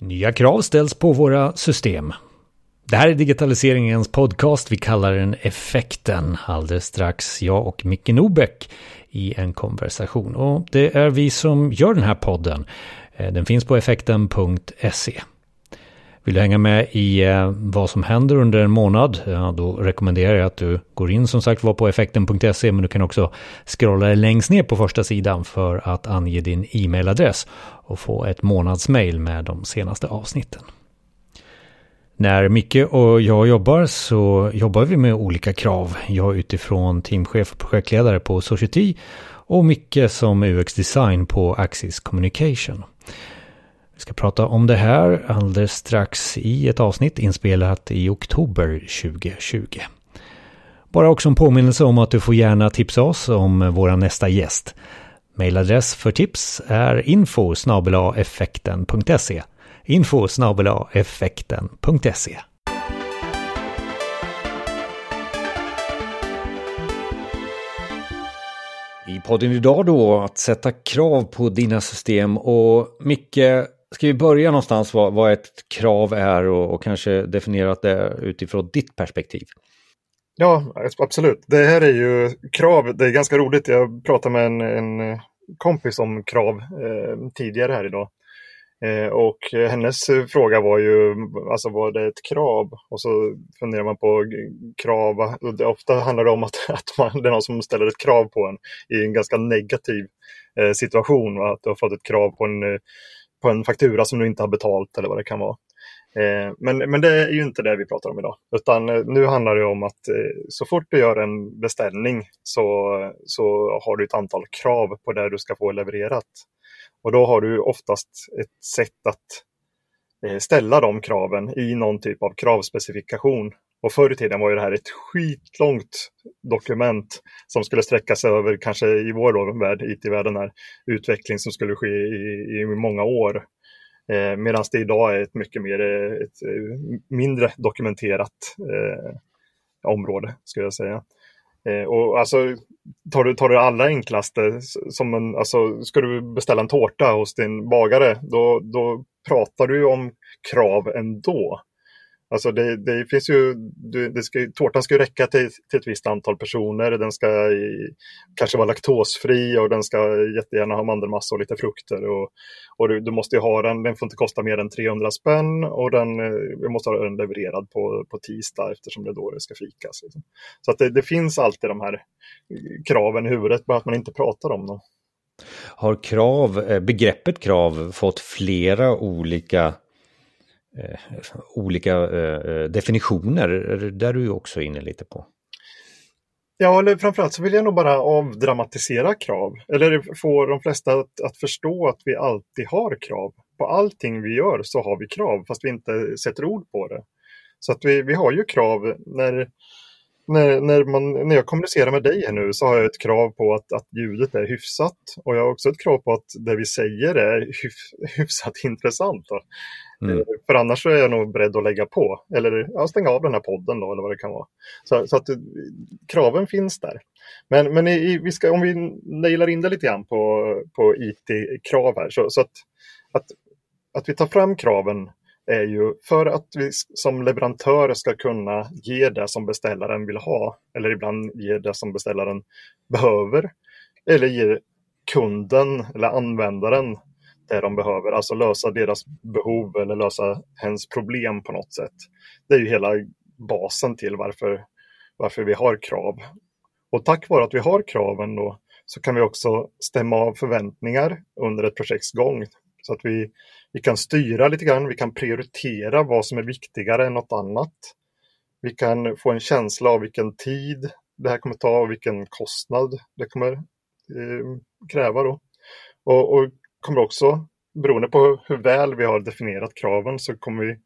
Nya krav ställs på våra system. Det här är digitaliseringens podcast. Vi kallar den Effekten. Alldeles strax jag och Micke Nobäck i en konversation. Och det är vi som gör den här podden. Eh, den finns på effekten.se. Vill du hänga med i eh, vad som händer under en månad? Ja, då rekommenderar jag att du går in som sagt var på effekten.se men du kan också scrolla längst ner på första sidan för att ange din e-mailadress och få ett månadsmail med de senaste avsnitten. När Micke och jag jobbar så jobbar vi med olika krav. Jag utifrån teamchef och projektledare på Society och Micke som UX-design på Axis Communication. Vi ska prata om det här alldeles strax i ett avsnitt inspelat i oktober 2020. Bara också en påminnelse om att du får gärna tipsa oss om vår nästa gäst. Mailadress för tips är info effekten.se info effekten.se I podden idag då att sätta krav på dina system och Micke, ska vi börja någonstans vad, vad ett krav är och, och kanske definiera det utifrån ditt perspektiv? Ja, absolut. Det här är ju krav. Det är ganska roligt. Jag pratade med en, en kompis om krav eh, tidigare här idag. Eh, och hennes fråga var ju, alltså var det ett krav? Och så funderar man på krav, ofta handlar det om att, att man, det är någon som ställer ett krav på en i en ganska negativ eh, situation. Va? Att du har fått ett krav på en, eh, på en faktura som du inte har betalt eller vad det kan vara. Eh, men, men det är ju inte det vi pratar om idag, utan eh, nu handlar det om att eh, så fort du gör en beställning så, så har du ett antal krav på det du ska få levererat. Och då har du oftast ett sätt att eh, ställa de kraven i någon typ av kravspecifikation. Och förr i tiden var ju det här ett skitlångt dokument som skulle sträcka sig över, kanske i vår värld, IT-världen, här, utveckling som skulle ske i, i många år. Eh, Medan det idag är ett mycket mer, eh, ett eh, mindre dokumenterat eh, område, skulle jag säga. Eh, och alltså, tar du, tar du det allra enklaste, som en, alltså, ska du beställa en tårta hos din bagare, då, då pratar du om krav ändå. Alltså det, det finns ju, det ska, tårtan ska räcka till, till ett visst antal personer. Den ska i, kanske vara laktosfri och den ska jättegärna ha mandelmassa och lite frukter. Och, och du, du, måste ha den, den får inte kosta mer än 300 spänn och den, eh, vi måste ha den levererad på, på tisdag eftersom det är då det ska fikas. Liksom. Så att det, det, finns alltid de här eh, kraven i huvudet, bara att man inte pratar om dem. Har krav, eh, begreppet krav fått flera olika Eh, olika eh, definitioner. Där du också inne lite på. Ja, eller framförallt så vill jag nog bara avdramatisera krav. Eller få de flesta att, att förstå att vi alltid har krav. På allting vi gör så har vi krav, fast vi inte sätter ord på det. Så att vi, vi har ju krav när när, när, man, när jag kommunicerar med dig här nu så har jag ett krav på att, att ljudet är hyfsat och jag har också ett krav på att det vi säger är hyf, hyfsat intressant. Mm. Eh, för annars så är jag nog beredd att lägga på eller ja, stänga av den här podden då eller vad det kan vara. Så, så att eh, kraven finns där. Men, men i, vi ska, om vi nailar in det lite grann på, på IT-krav här så, så att, att, att vi tar fram kraven är ju för att vi som leverantör ska kunna ge det som beställaren vill ha, eller ibland ge det som beställaren behöver, eller ge kunden eller användaren det de behöver, alltså lösa deras behov eller lösa hens problem på något sätt. Det är ju hela basen till varför, varför vi har krav. Och tack vare att vi har kraven då så kan vi också stämma av förväntningar under ett projekts gång. Så att vi vi kan styra lite grann, vi kan prioritera vad som är viktigare än något annat. Vi kan få en känsla av vilken tid det här kommer ta och vilken kostnad det kommer eh, kräva. Då. Och, och kommer också, beroende på hur väl vi har definierat kraven, så kommer vi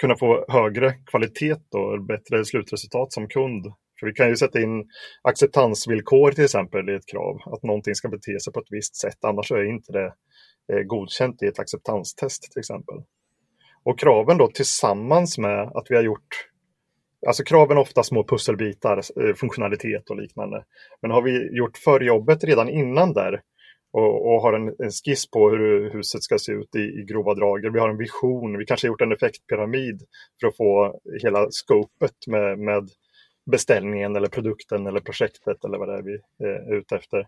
kunna få högre kvalitet och bättre slutresultat som kund. För vi kan ju sätta in acceptansvillkor till exempel i ett krav, att någonting ska bete sig på ett visst sätt, annars är inte det eh, godkänt i ett acceptanstest till exempel. Och kraven då tillsammans med att vi har gjort Alltså kraven är ofta små pusselbitar, eh, funktionalitet och liknande. Men har vi gjort förjobbet redan innan där och, och har en, en, skiss på hur huset ska se ut i, i grova drag. Vi har en vision, vi kanske har gjort en effektpyramid för att få hela scopet med, med beställningen eller produkten eller projektet eller vad det är vi eh, är ute efter.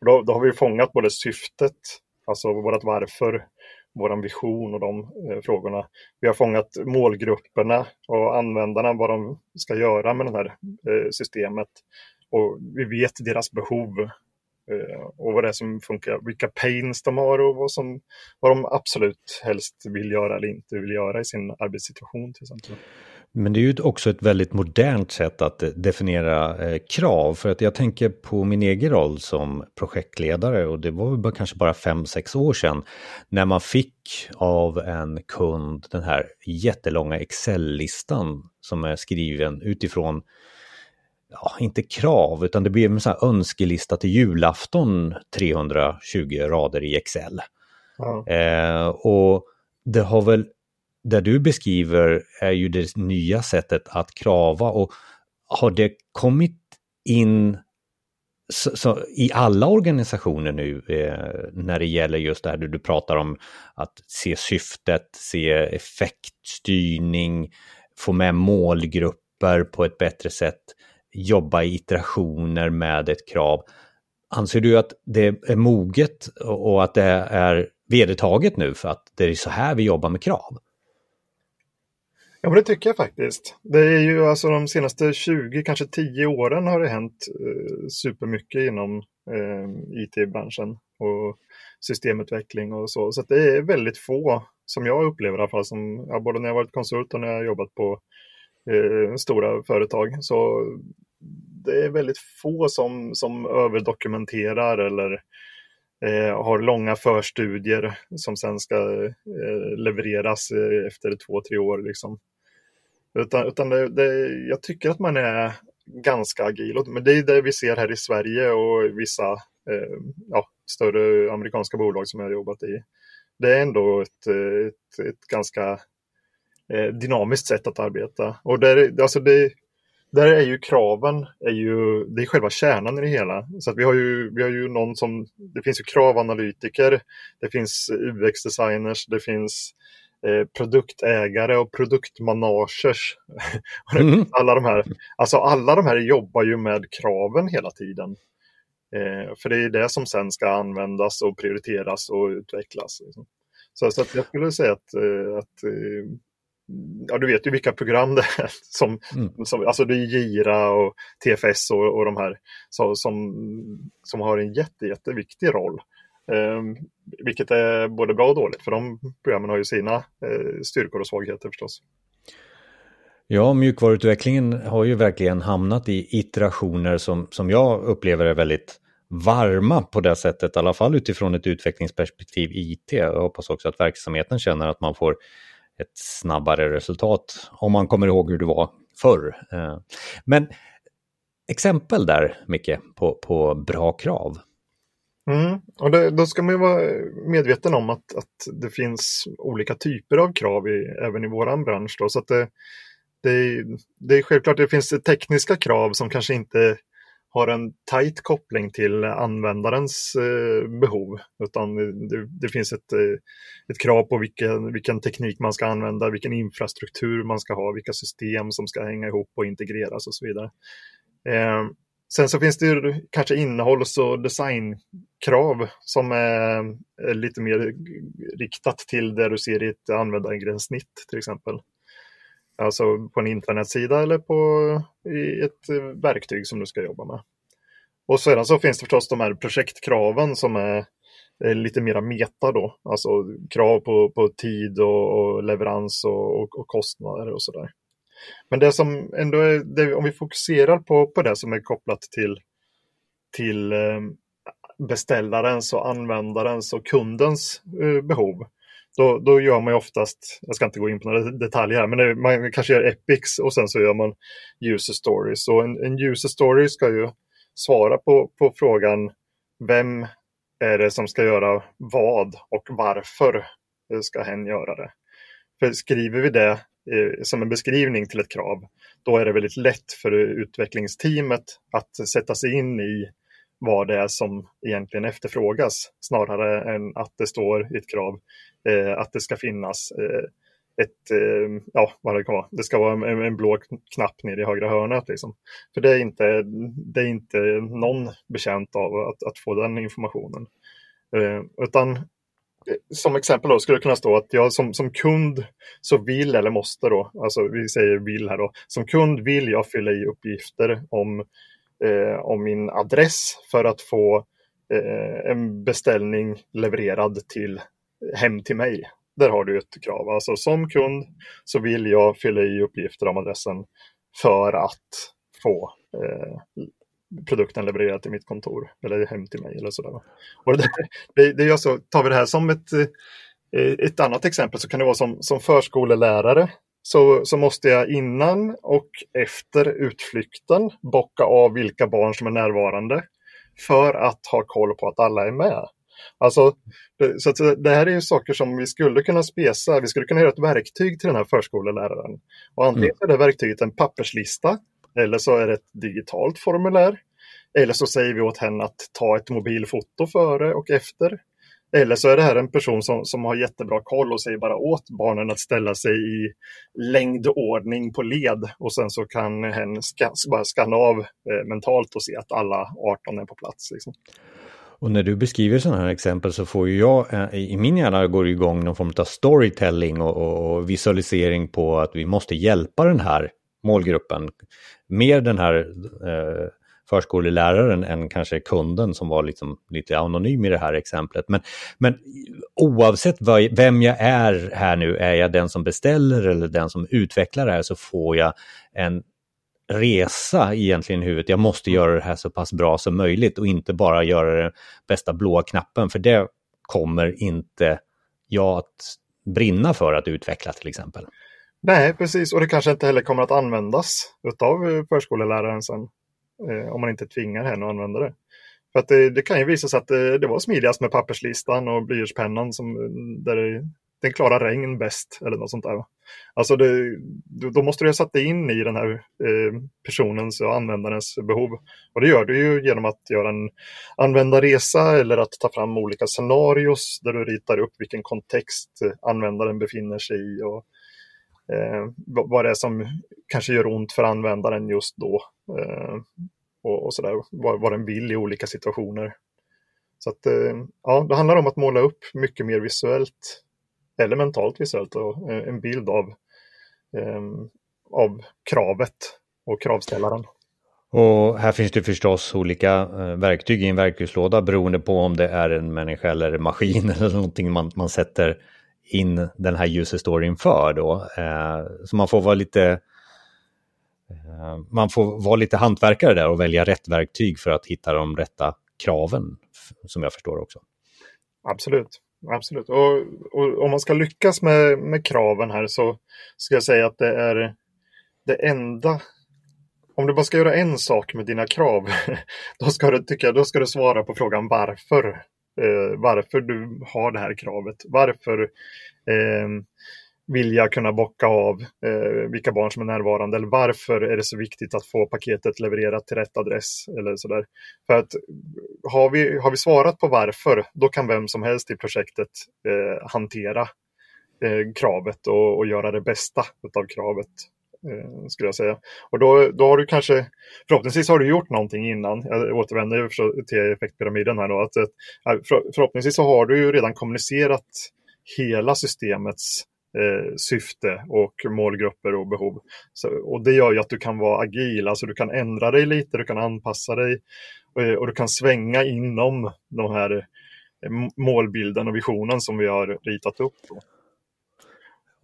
Och då, då har vi fångat både syftet, alltså vårt varför, vår vision och de eh, frågorna. Vi har fångat målgrupperna och användarna, vad de ska göra med det här eh, systemet. Och vi vet deras behov Eh, och vad det är som funkar, vilka pains de har och vad, som, vad de absolut helst vill göra eller inte vill göra i sin arbetssituation till exempel. Men det är ju också ett väldigt modernt sätt att eh, definiera eh, krav. För att jag tänker på min egen roll som projektledare och det var väl kanske bara fem sex år sedan när man fick av en kund den här jättelånga Excel-listan som är skriven utifrån ja, inte krav, utan det blev en sån här önskelista till julafton, 320 rader i Excel. Ja. Eh, och det har väl det du beskriver är ju det nya sättet att krava och har det kommit in så, så, i alla organisationer nu eh, när det gäller just det här du pratar om att se syftet, se effektstyrning, få med målgrupper på ett bättre sätt, jobba i iterationer med ett krav. Anser du att det är moget och att det är vedertaget nu för att det är så här vi jobbar med krav? Ja, men det tycker jag faktiskt. Det är ju alltså de senaste 20, kanske 10 åren har det hänt eh, supermycket inom eh, IT-branschen och systemutveckling och så. Så det är väldigt få, som jag upplever i alla fall, som, ja, både när jag varit konsult och när jag jobbat på eh, stora företag. Så det är väldigt få som, som överdokumenterar eller eh, har långa förstudier som sen ska eh, levereras eh, efter två, tre år. Liksom. Utan, utan det, det, jag tycker att man är ganska agil. Men det är det vi ser här i Sverige och vissa eh, ja, större amerikanska bolag som jag har jobbat i. Det är ändå ett, ett, ett ganska eh, dynamiskt sätt att arbeta. Och där, alltså det, där är ju kraven, är ju, det är själva kärnan i det hela. Så att vi, har ju, vi har ju någon som, det finns ju kravanalytiker, det finns UX-designers, det finns Eh, produktägare och produktmanagers. Mm. alla, de här, alltså alla de här jobbar ju med kraven hela tiden. Eh, för det är det som sen ska användas och prioriteras och utvecklas. Liksom. Så, så jag skulle säga att, eh, att eh, ja, du vet ju vilka program det är. Som, mm. som, alltså det är Gira och TFS och, och de här så, som, som har en jätte, jätteviktig roll. Um, vilket är både bra och dåligt, för de programmen har ju sina uh, styrkor och svagheter förstås. Ja, mjukvaruutvecklingen har ju verkligen hamnat i iterationer som, som jag upplever är väldigt varma på det sättet, i alla fall utifrån ett utvecklingsperspektiv IT. Jag hoppas också att verksamheten känner att man får ett snabbare resultat om man kommer ihåg hur det var förr. Eh, men exempel där, Micke, på, på bra krav? Mm. Och det, då ska man ju vara medveten om att, att det finns olika typer av krav i, även i våran bransch. Då. Så att det, det, det är självklart att det finns tekniska krav som kanske inte har en tajt koppling till användarens eh, behov. Utan det, det finns ett, eh, ett krav på vilken, vilken teknik man ska använda, vilken infrastruktur man ska ha, vilka system som ska hänga ihop och integreras och så vidare. Eh, Sen så finns det ju kanske innehålls och designkrav som är lite mer riktat till det du ser i ett användargränssnitt till exempel. Alltså på en intranetsida eller på i ett eh, verktyg som du ska jobba med. Och sedan så finns det förstås de här projektkraven som är, lite mera meta då, alltså krav på, på tid och, och leverans och, och, och kostnader och sådär. Men det som ändå är, det, om vi fokuserar på, på det som är kopplat till, till eh, beställarens och användarens och kundens eh, behov. Då, då gör man ju oftast, jag ska inte gå in på några detaljer här, men det, man kanske gör epics och sen så gör man user stories. Så en, en user story ska ju svara på, på frågan vem är det som ska göra vad och varför ska hen göra det. För skriver vi det Eh, som en beskrivning till ett krav, då är det väldigt lätt för utvecklingsteamet att sätta sig in i vad det är som egentligen efterfrågas snarare än att det står i ett krav eh, att det ska finnas eh, ett, eh, ja vad det kan vara, det ska vara en, en blå knapp nere i högra hörnet. Liksom. För det är, inte, det är inte någon bekänt av att, att få den informationen. Eh, utan eh, som exempel då skulle det kunna stå att jag som, som kund så vill eller måste då, alltså vi säger vill här då, som kund vill jag fylla i uppgifter om, eh, om min adress för att få eh, en beställning levererad till hem till mig. Där har du ett krav. Alltså som kund så vill jag fylla i uppgifter om adressen för att få eh, produkten levererad till mitt kontor eller hem till mig eller sådär. Och det, det, det är tar vi det här som ett, eh, ett annat exempel så kan det vara som, som förskolelärare så, så måste jag innan och efter utflykten bocka av vilka barn som är närvarande för att ha koll på att alla är med. Alltså, så att det här är ju saker som vi skulle kunna spesa. Vi skulle kunna göra ett verktyg till den här förskoleläraren. Och antingen mm. är det verktyget en papperslista eller så är det ett digitalt formulär. Eller så säger vi åt henne att ta ett mobilfoto före och efter. Eller så är det här en person som, som har jättebra koll och säger bara åt barnen att ställa sig i längdordning på led och sen så kan hen ska, bara skanna av eh, mentalt och se att alla 18 är på plats. Liksom. Och när du beskriver sådana här exempel så får ju jag, eh, i min hjärna går det igång någon form av storytelling och, och visualisering på att vi måste hjälpa den här målgruppen. Mer den här eh, förskoleläraren än kanske kunden som var liksom lite anonym i det här exemplet. Men, men oavsett vad, vem jag är här nu, är jag den som beställer eller den som utvecklar det här så får jag en resa egentligen i huvudet. Jag måste göra det här så pass bra som möjligt och inte bara göra den bästa blåa knappen för det kommer inte jag att brinna för att utveckla till exempel. Nej, precis. Och det kanske inte heller kommer att användas av förskoleläraren sen. Eh, om man inte tvingar henne att använda det. För att det, det kan ju visa sig att det, det, var smidigast med papperslistan och blyertspennan som där det, den klarar regn bäst eller något sånt där. Alltså det, då måste du ha satt dig in i den här eh, personens och användarens behov. Och det gör du ju genom att göra en användarresa eller att ta fram olika scenarios där du ritar upp vilken kontext användaren befinner sig i och Eh, vad det är som kanske gör ont för användaren just då. Eh, och, och sådär, vad, vad den vill i olika situationer. Så att, eh, ja, det handlar om att måla upp mycket mer visuellt, eller mentalt visuellt, och, eh, en bild av, eh, av kravet och kravställaren. Och här finns det förstås olika eh, verktyg i en verktygslåda beroende på om det är en människa eller maskin eller någonting man, man sätter in den här user storyn för då. Eh, så man får vara lite eh, man får vara lite hantverkare där och välja rätt verktyg för att hitta de rätta kraven, som jag förstår också. Absolut, absolut. Och, och om man ska lyckas med, med kraven här så ska jag säga att det är det enda om du bara ska göra en sak med dina krav, då ska du, tycka, då ska du svara på frågan varför eh, varför du har det här kravet. Varför eh, vill jag kunna bocka av eh, vilka barn som är närvarande eller varför är det så viktigt att få paketet levererat till rätt adress eller sådär. För att har vi, har vi svarat på varför, då kan vem som helst i projektet eh, hantera eh, kravet och, och, göra det bästa av kravet Eh, skulle jag säga. Och då, då har du kanske, förhoppningsvis har du gjort någonting innan, jag återvänder till effektpyramiden här då, att, eh, förhoppningsvis så har du ju redan kommunicerat hela systemets eh, syfte och målgrupper och behov. Så, och det gör ju att du kan vara agil, alltså du kan ändra dig lite, du kan anpassa dig och, eh, och du kan svänga inom de här eh, målbilden och visionen som vi har ritat upp. Då.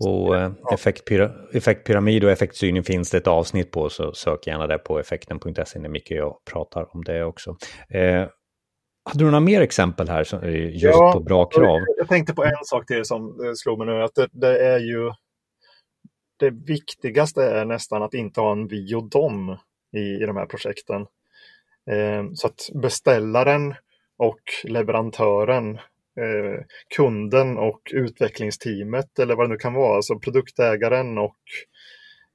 Och eh, effektpyra effektpyramid och effektstyrning finns det ett avsnitt på, så sök gärna där på effekten.se när Micke och jag pratar om det också. Eh, hade du några mer exempel här just ja, på bra krav? Jag tänkte på en sak till som eh, slog mig nu, att det, det, är ju det viktigaste är nästan att inte ha en vi och dom i, i de här projekten. Eh, så att beställaren och leverantören eh, kunden och utvecklingsteamet eller vad det nu kan vara, alltså produktägaren och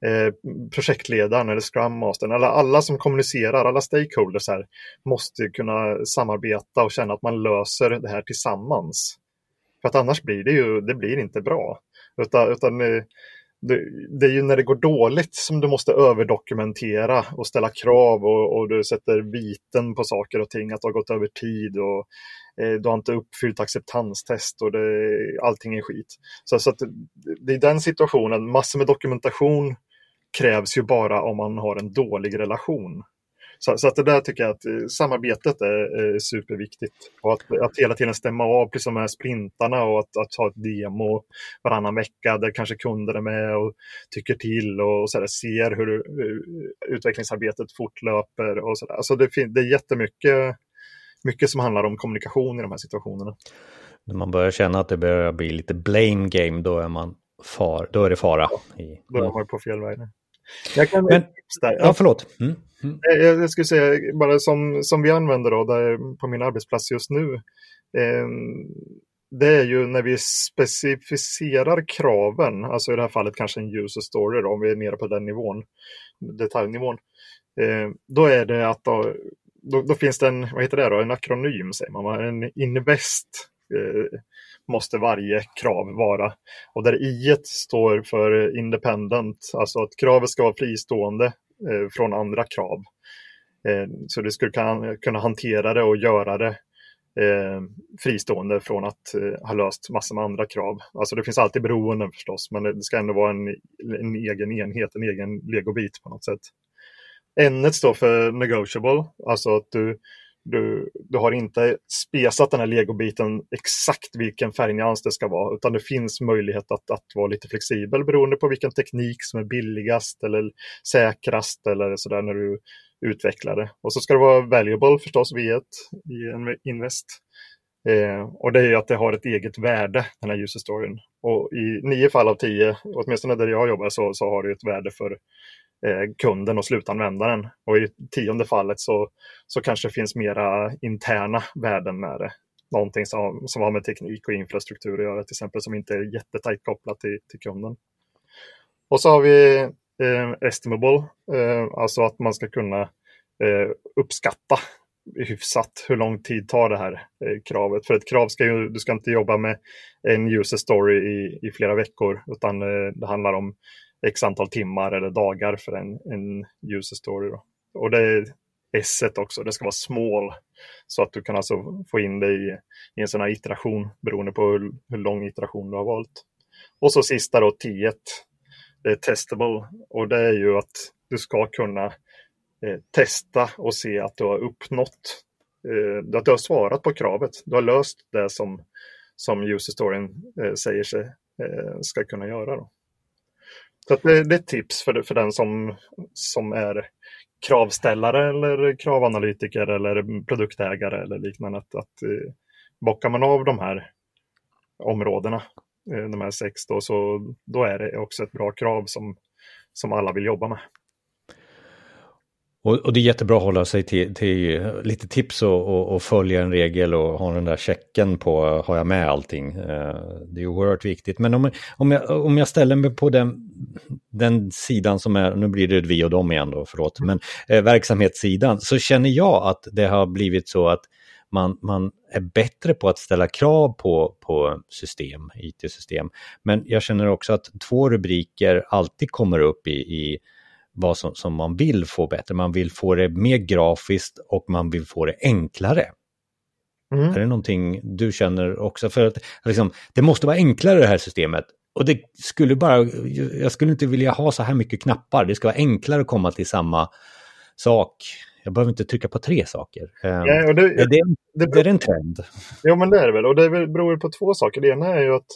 eh, projektledaren eller Scrum Mastern, eller alla som kommunicerar, alla stakeholders här, måste kunna samarbeta och känna att man löser det här tillsammans. För att annars blir det ju, det blir inte bra. Utan, utan eh, det, det, är ju när det går dåligt som du måste överdokumentera och ställa krav och, och du sätter viten på saker och ting, att det har gått över tid och Eh, du har inte uppfyllt acceptanstest och det, allting är skit. Så, så att det är den situationen, massor med dokumentation krävs ju bara om man har en dålig relation. Så, så, att det där tycker jag att eh, samarbetet är, är superviktigt. Och att, att hela tiden stämma av, precis som med sprintarna och att, att ha ett demo varannan vecka där kanske kunder är med och tycker till och så där, ser hur, hur utvecklingsarbetet fortlöper. Och så där. Alltså det, det är jättemycket mycket som handlar om kommunikation i de här situationerna. När man börjar känna att det börjar bli lite blame game, då är, man far, då är det fara. I, då är man på fel väg. Jag kan Men, ja, förlåt. Mm. Mm. Jag, jag skulle säga, bara som, som vi använder då, där, på min arbetsplats just nu, eh, det är ju när vi specificerar kraven, alltså i det här fallet kanske en user story då, om vi är nere på den nivån, detaljnivån. Eh, då är det att då, då, då, finns det en, vad heter det då, en akronym säger man, en invest eh, måste varje krav vara. Och där i står för independent, alltså att kravet ska vara fristående eh, från andra krav. Eh, så du skulle kunna, kunna hantera det och göra det eh, fristående från att eh, ha löst massor med andra krav. Alltså det finns alltid beroenden förstås, men det ska ändå vara en, en egen enhet, en egen legobit på något sätt. N står för negotiable, alltså att du du, du har inte spesat den här legobiten exakt vilken färgnyans det ska vara, utan det finns möjlighet att, att vara lite flexibel beroende på vilken teknik som är billigast eller säkrast eller sådär när du utvecklar det. Och så ska det vara valuable förstås V1 i en invest. Eh, och det är ju att det har ett eget värde, den här user storyn. Och i nio fall av tio, åtminstone där jag jobbar, så, så har det ett värde för Eh, kunden och slutanvändaren. Och i tionde fallet så, så kanske det finns mera interna värden med det. Någonting som, som har med teknik och infrastruktur att göra till exempel som inte är jättetajt kopplat till, till kunden. Och så har vi eh, estimable, eh, alltså att man ska kunna eh, uppskatta hyfsat hur lång tid tar det här eh, kravet. För ett krav ska ju, du ska inte jobba med en user story i, i flera veckor utan eh, det handlar om x antal timmar eller dagar för en, en user story. Då. Och det är S också, det ska vara small. Så att du kan alltså få in det i, i en sån här iteration beroende på hur, hur lång iteration du har valt. Och så sista då, 10 det är testable. Och det är ju att du ska kunna eh, testa och se att du har uppnått, eh, att du har svarat på kravet. Du har löst det som, som user storyn eh, säger sig eh, ska kunna göra. Då. Så det, det, är ett tips för, för den som, som är kravställare eller kravanalytiker eller produktägare eller liknande. Att, att eh, bockar man av de här områdena, eh, de här sex, då, så då är det också ett bra krav som, som alla vill jobba med. Och, och, det är jättebra att hålla sig till, till lite tips och, och, och, följa en regel och ha den där checken på har jag med allting. Eh, det är oerhört viktigt. Men om, om, jag, om jag ställer mig på den, den sidan som är, nu blir det vi och dem igen då, förlåt, men eh, verksamhetssidan, så känner jag att det har blivit så att man, man är bättre på att ställa krav på, på system, IT-system. Men jag känner också att två rubriker alltid kommer upp i, i vad som, som man vill få bättre. Man vill få det mer grafiskt och man vill få det enklare. Mm. Är det någonting du känner också? För att liksom, det måste vara enklare det här systemet. Och det skulle bara, jag skulle inte vilja ha så här mycket knappar. Det ska vara enklare att komma till samma sak. Jag behöver inte trycka på tre saker. Ja, det, är, det, det, det är en trend. Ja, men det är det väl. Och det beror på två saker. Det ena är ju att,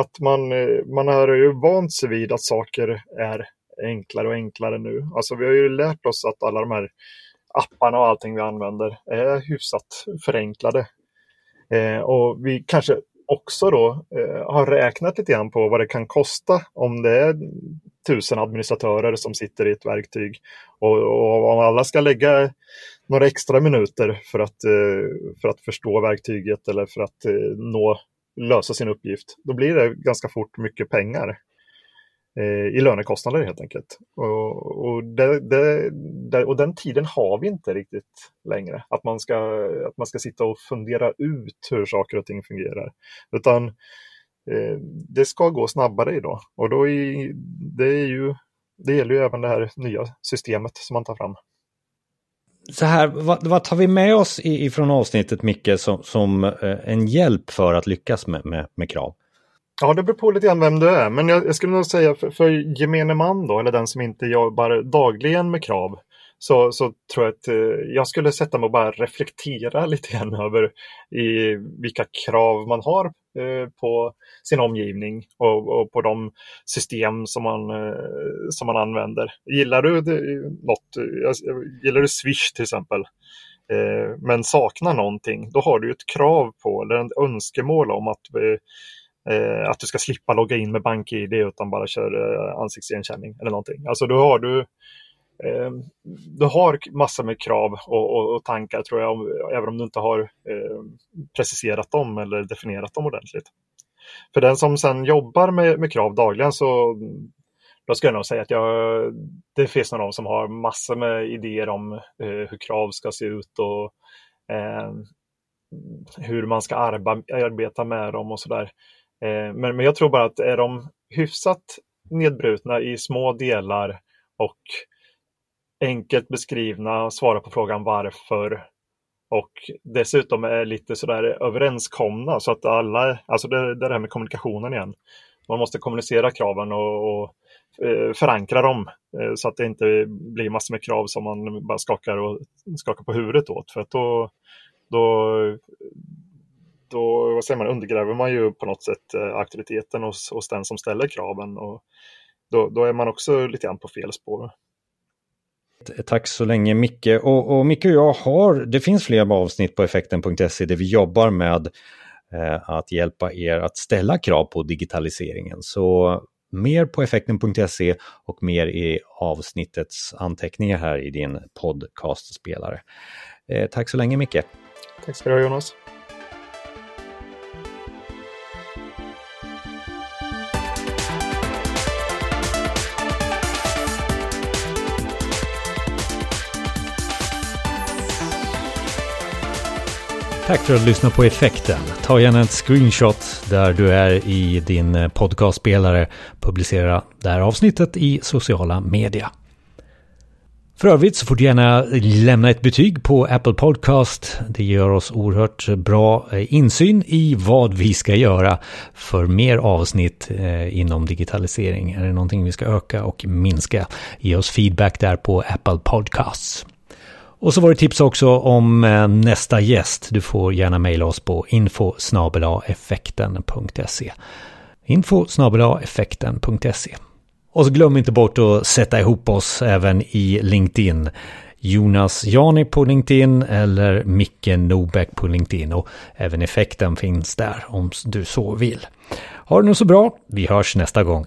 att man, eh, man har ju vant sig vid att saker är enklare och enklare nu. Alltså vi har ju lärt oss att alla de här apparna och allting vi använder är hyfsat förenklade. Eh, och vi kanske också då eh, har räknat lite grann på vad det kan kosta om det är tusen administratörer som sitter i ett verktyg. Och, och om alla ska lägga några extra minuter för att, eh, för att förstå verktyget eller för att eh, nå, lösa sin uppgift, då blir det ganska fort mycket pengar. Eh, i lönekostnader helt enkelt. Och, och, det, det, det, och, den tiden har vi inte riktigt längre. Att man, ska, att man ska sitta och fundera ut hur saker och ting fungerar. Utan eh, det ska gå snabbare idag. Och då är, det, är ju, det gäller ju även det här nya systemet som man tar fram så här, vad, vad, tar vi med oss ifrån avsnittet Micke som, som eh, en hjälp för att lyckas med, med, med, krav? Ja, det beror på lite grann vem du är. Men jag, jag skulle nog säga för, för gemene man då, eller den som inte jobbar dagligen med krav, så, så tror jag att eh, jag skulle sätta mig och bara reflektera lite grann över i vilka krav man har eh, på sin omgivning och, och, på de system som man, eh, som man använder. Gillar du något, gillar du Swish till exempel, men saknar någonting, då har du ett krav på eller ett önskemål om att Eh, att du ska slippa logga in med BankID utan bara kör eh, ansiktsigenkänning eller någonting. Alltså då har du eh, du har massor med krav och, och, och, tankar tror jag, även om du inte har eh, preciserat dem eller definierat dem ordentligt. För den som sedan jobbar med, med krav dagligen så då skulle jag nog säga att jag, det finns någon som har massor med idéer om eh, hur krav ska se ut och eh, hur man ska arba, arbeta med dem och sådär. Eh, men, men jag tror bara att är de hyfsat nedbrutna i små delar och enkelt beskrivna, svara på frågan varför och dessutom är lite sådär överenskomna så att alla, alltså det, det här med kommunikationen igen. Man måste kommunicera kraven och, och eh, förankra dem eh, så att det inte blir massor med krav som man bara skakar, och, skakar på huvudet åt. För att då, då, då vad säger man, undergräver man ju på något sätt eh, auktoriteten hos, hos den som ställer kraven. Och då, då är man också lite grann på fel spår. Tack så länge Micke. Och, och Micke och jag har, det finns flera avsnitt på effekten.se där vi jobbar med eh, att hjälpa er att ställa krav på digitaliseringen. Så mer på effekten.se och mer i avsnittets anteckningar här i din podcastspelare. Eh, tack så länge Micke. Tack ska du ha Jonas. Tack för att du lyssnade på effekten. Ta gärna ett screenshot där du är i din eh, podcastspelare. Publicera det här avsnittet i sociala media. För övrigt så får du gärna lämna ett betyg på Apple Podcast. Det ger oss oerhört bra eh, insyn i vad vi ska göra för mer avsnitt eh, inom digitalisering. Är det någonting vi ska öka och minska? Ge oss feedback där på Apple Podcasts. Och så var det tips också om eh, nästa gäst. Du får gärna mejla oss på info effekten.se info effekten.se Och så glöm inte bort att sätta ihop oss även i LinkedIn. Jonas Jani på LinkedIn eller Micke Nobäck på LinkedIn och även effekten finns där om du så vill. Ha det nu så bra, vi hörs nästa gång.